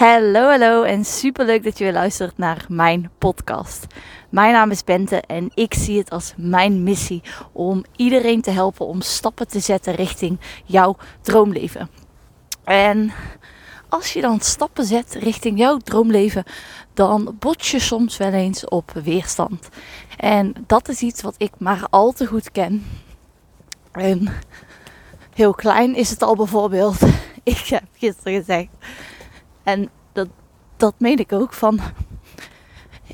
Hallo, hallo en super leuk dat je weer luistert naar mijn podcast. Mijn naam is Bente en ik zie het als mijn missie om iedereen te helpen om stappen te zetten richting jouw droomleven. En als je dan stappen zet richting jouw droomleven, dan bot je soms wel eens op weerstand. En dat is iets wat ik maar al te goed ken. En heel klein is het al bijvoorbeeld. Ik heb gisteren gezegd en dat, dat meen ik ook van.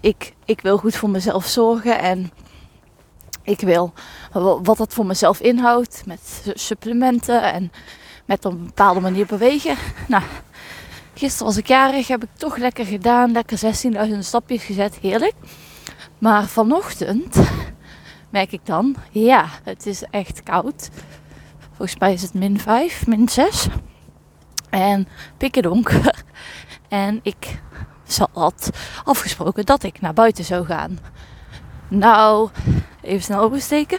Ik, ik wil goed voor mezelf zorgen en ik wil wat dat voor mezelf inhoudt met supplementen en met op een bepaalde manier bewegen. Nou, gisteren was ik jarig, heb ik toch lekker gedaan, lekker 16.000 stapjes gezet, heerlijk. Maar vanochtend merk ik dan, ja, het is echt koud. Volgens mij is het min 5, min 6. En pikken donker. En ik had afgesproken dat ik naar buiten zou gaan. Nou, even snel oversteken.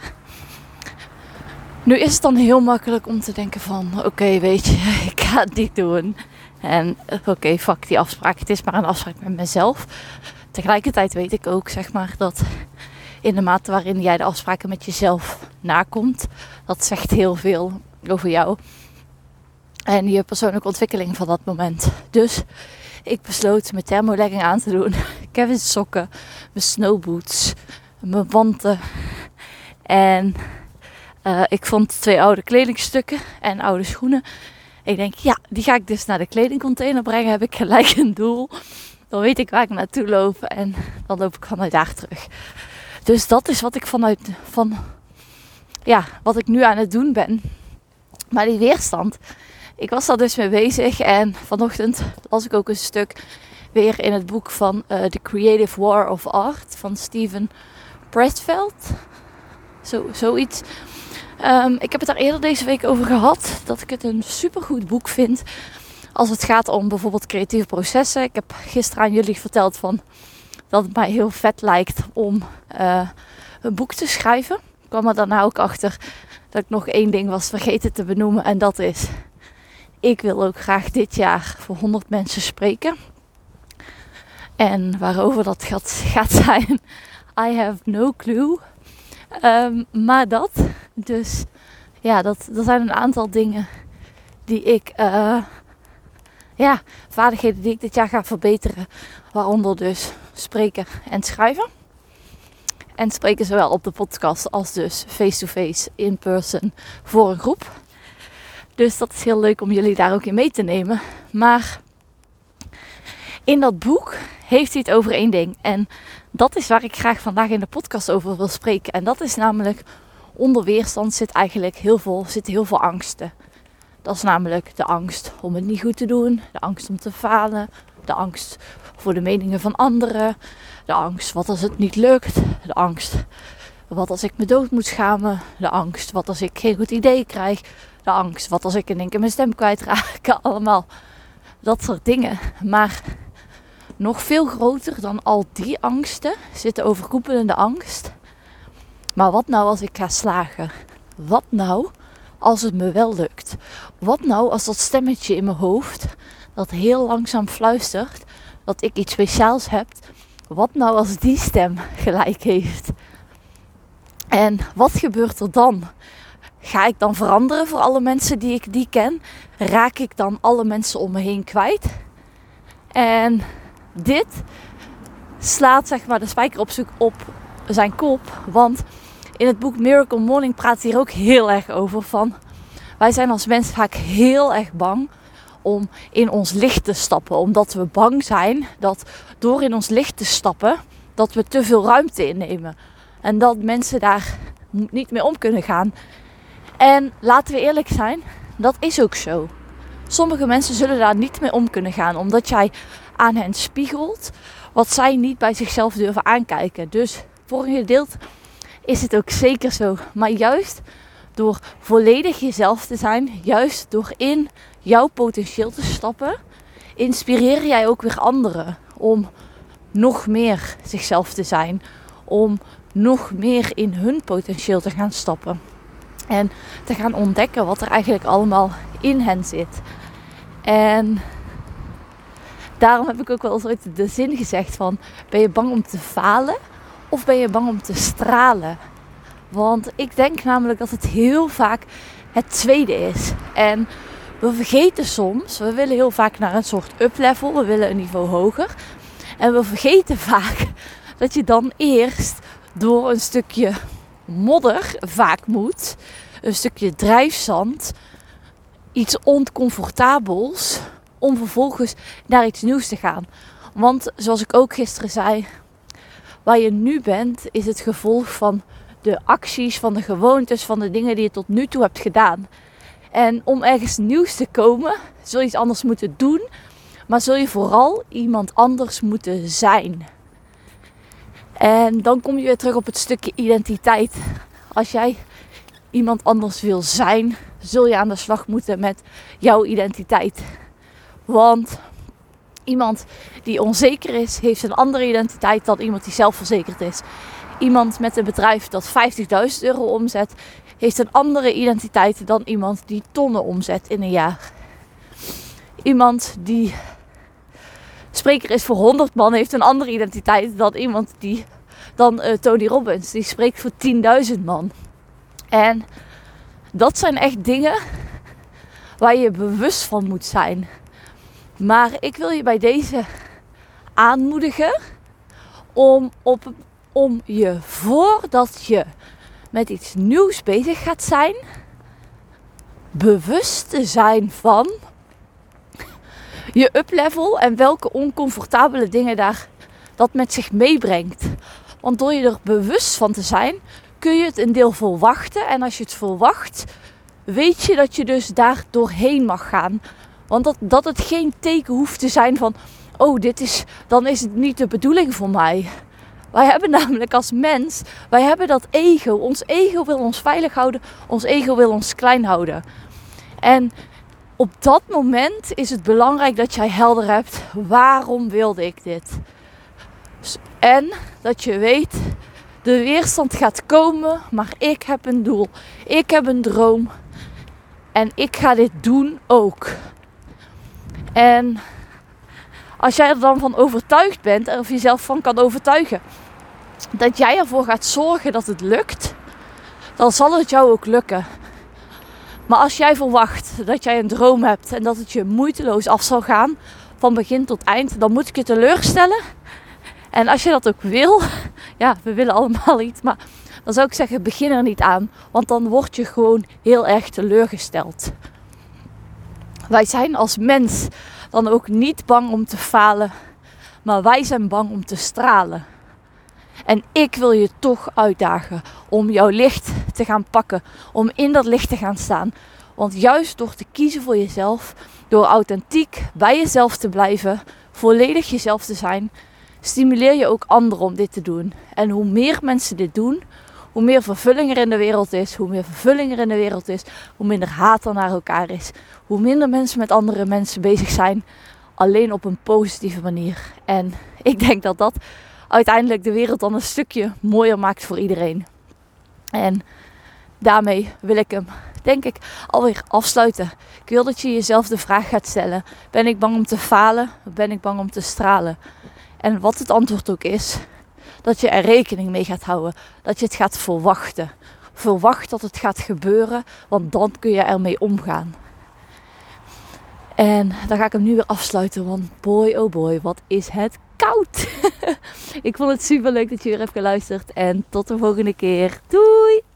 Nu is het dan heel makkelijk om te denken van... Oké, weet je, ik ga het niet doen. En oké, okay, fuck die afspraak. Het is maar een afspraak met mezelf. Tegelijkertijd weet ik ook, zeg maar, dat in de mate waarin jij de afspraken met jezelf nakomt... Dat zegt heel veel over jou en je persoonlijke ontwikkeling van dat moment. Dus ik besloot mijn thermolegging aan te doen. Kevin's sokken, mijn snowboots, mijn wanten. En uh, ik vond twee oude kledingstukken en oude schoenen. Ik denk, ja, die ga ik dus naar de kledingcontainer brengen. Heb ik gelijk een doel. Dan weet ik waar ik naartoe loop en dan loop ik vanuit daar terug. Dus dat is wat ik vanuit van ja, wat ik nu aan het doen ben. Maar die weerstand, ik was daar dus mee bezig en vanochtend las ik ook een stuk weer in het boek van uh, The Creative War of Art van Steven Pressfield. Zo, zoiets. Um, ik heb het daar eerder deze week over gehad dat ik het een supergoed boek vind als het gaat om bijvoorbeeld creatieve processen. Ik heb gisteren aan jullie verteld van dat het mij heel vet lijkt om uh, een boek te schrijven. Ik kwam er daarna ook achter dat ik nog één ding was vergeten te benoemen en dat is ik wil ook graag dit jaar voor 100 mensen spreken. En waarover dat gaat, gaat zijn, I have no clue. Um, maar dat, dus ja, dat, er zijn een aantal dingen die ik, uh, ja, vaardigheden die ik dit jaar ga verbeteren. Waaronder dus spreken en schrijven. En spreken zowel op de podcast als dus face-to-face, in person, voor een groep. Dus dat is heel leuk om jullie daar ook in mee te nemen. Maar in dat boek heeft hij het over één ding. En dat is waar ik graag vandaag in de podcast over wil spreken. En dat is namelijk onder weerstand zit eigenlijk heel veel, zitten heel veel angsten. Dat is namelijk de angst om het niet goed te doen, de angst om te falen, de angst voor de meningen van anderen, de angst wat als het niet lukt, de angst wat als ik me dood moet schamen, de angst wat als ik geen goed idee krijg, angst. Wat als ik in één keer mijn stem kwijtraak? Allemaal dat soort dingen. Maar nog veel groter dan al die angsten zit de overkoepelende angst. Maar wat nou als ik ga slagen? Wat nou als het me wel lukt? Wat nou als dat stemmetje in mijn hoofd dat heel langzaam fluistert dat ik iets speciaals heb? Wat nou als die stem gelijk heeft? En wat gebeurt er dan? Ga ik dan veranderen voor alle mensen die ik die ken? Raak ik dan alle mensen om me heen kwijt? En dit slaat zeg maar de spijker op, op zijn kop. Want in het boek Miracle Morning praat hij hier ook heel erg over van... Wij zijn als mensen vaak heel erg bang om in ons licht te stappen. Omdat we bang zijn dat door in ons licht te stappen, dat we te veel ruimte innemen. En dat mensen daar niet mee om kunnen gaan. En laten we eerlijk zijn, dat is ook zo. Sommige mensen zullen daar niet mee om kunnen gaan, omdat jij aan hen spiegelt wat zij niet bij zichzelf durven aankijken. Dus voor een gedeelte is het ook zeker zo. Maar juist door volledig jezelf te zijn, juist door in jouw potentieel te stappen, inspireer jij ook weer anderen om nog meer zichzelf te zijn, om nog meer in hun potentieel te gaan stappen. En te gaan ontdekken wat er eigenlijk allemaal in hen zit. En daarom heb ik ook wel eens ooit de zin gezegd van... Ben je bang om te falen of ben je bang om te stralen? Want ik denk namelijk dat het heel vaak het tweede is. En we vergeten soms, we willen heel vaak naar een soort up-level, we willen een niveau hoger. En we vergeten vaak dat je dan eerst door een stukje modder vaak moet, een stukje drijfzand, iets oncomfortabels, om vervolgens naar iets nieuws te gaan. Want zoals ik ook gisteren zei, waar je nu bent, is het gevolg van de acties, van de gewoontes, van de dingen die je tot nu toe hebt gedaan. En om ergens nieuws te komen, zul je iets anders moeten doen, maar zul je vooral iemand anders moeten zijn. En dan kom je weer terug op het stukje identiteit. Als jij iemand anders wil zijn, zul je aan de slag moeten met jouw identiteit. Want iemand die onzeker is, heeft een andere identiteit dan iemand die zelfverzekerd is. Iemand met een bedrijf dat 50.000 euro omzet, heeft een andere identiteit dan iemand die tonnen omzet in een jaar. Iemand die spreker is voor 100 man, heeft een andere identiteit dan iemand die dan uh, Tony Robbins, die spreekt voor 10.000 man. En dat zijn echt dingen waar je bewust van moet zijn. Maar ik wil je bij deze aanmoedigen om, op, om je voordat je met iets nieuws bezig gaat zijn, bewust te zijn van je uplevel en welke oncomfortabele dingen daar dat met zich meebrengt. Want door je er bewust van te zijn, kun je het een deel verwachten. En als je het verwacht, weet je dat je dus daar doorheen mag gaan. Want dat, dat het geen teken hoeft te zijn van, oh, dit is, dan is het niet de bedoeling voor mij. Wij hebben namelijk als mens, wij hebben dat ego. Ons ego wil ons veilig houden, ons ego wil ons klein houden. En op dat moment is het belangrijk dat jij helder hebt, waarom wilde ik dit? En dat je weet, de weerstand gaat komen, maar ik heb een doel. Ik heb een droom. En ik ga dit doen ook. En als jij er dan van overtuigd bent, of jezelf van kan overtuigen, dat jij ervoor gaat zorgen dat het lukt, dan zal het jou ook lukken. Maar als jij verwacht dat jij een droom hebt en dat het je moeiteloos af zal gaan, van begin tot eind, dan moet ik je teleurstellen. En als je dat ook wil, ja, we willen allemaal iets, maar dan zou ik zeggen, begin er niet aan. Want dan word je gewoon heel erg teleurgesteld. Wij zijn als mens dan ook niet bang om te falen, maar wij zijn bang om te stralen. En ik wil je toch uitdagen om jouw licht te gaan pakken, om in dat licht te gaan staan. Want juist door te kiezen voor jezelf, door authentiek bij jezelf te blijven, volledig jezelf te zijn, stimuleer je ook anderen om dit te doen. En hoe meer mensen dit doen, hoe meer vervulling er in de wereld is, hoe meer vervulling er in de wereld is, hoe minder haat er naar elkaar is, hoe minder mensen met andere mensen bezig zijn, alleen op een positieve manier. En ik denk dat dat uiteindelijk de wereld dan een stukje mooier maakt voor iedereen. En daarmee wil ik hem, denk ik, alweer afsluiten. Ik wil dat je jezelf de vraag gaat stellen: ben ik bang om te falen? Ben ik bang om te stralen? En wat het antwoord ook is, dat je er rekening mee gaat houden. Dat je het gaat verwachten. Verwacht dat het gaat gebeuren, want dan kun je ermee omgaan. En dan ga ik hem nu weer afsluiten, want boy oh boy, wat is het koud. ik vond het super leuk dat je weer hebt geluisterd en tot de volgende keer. Doei!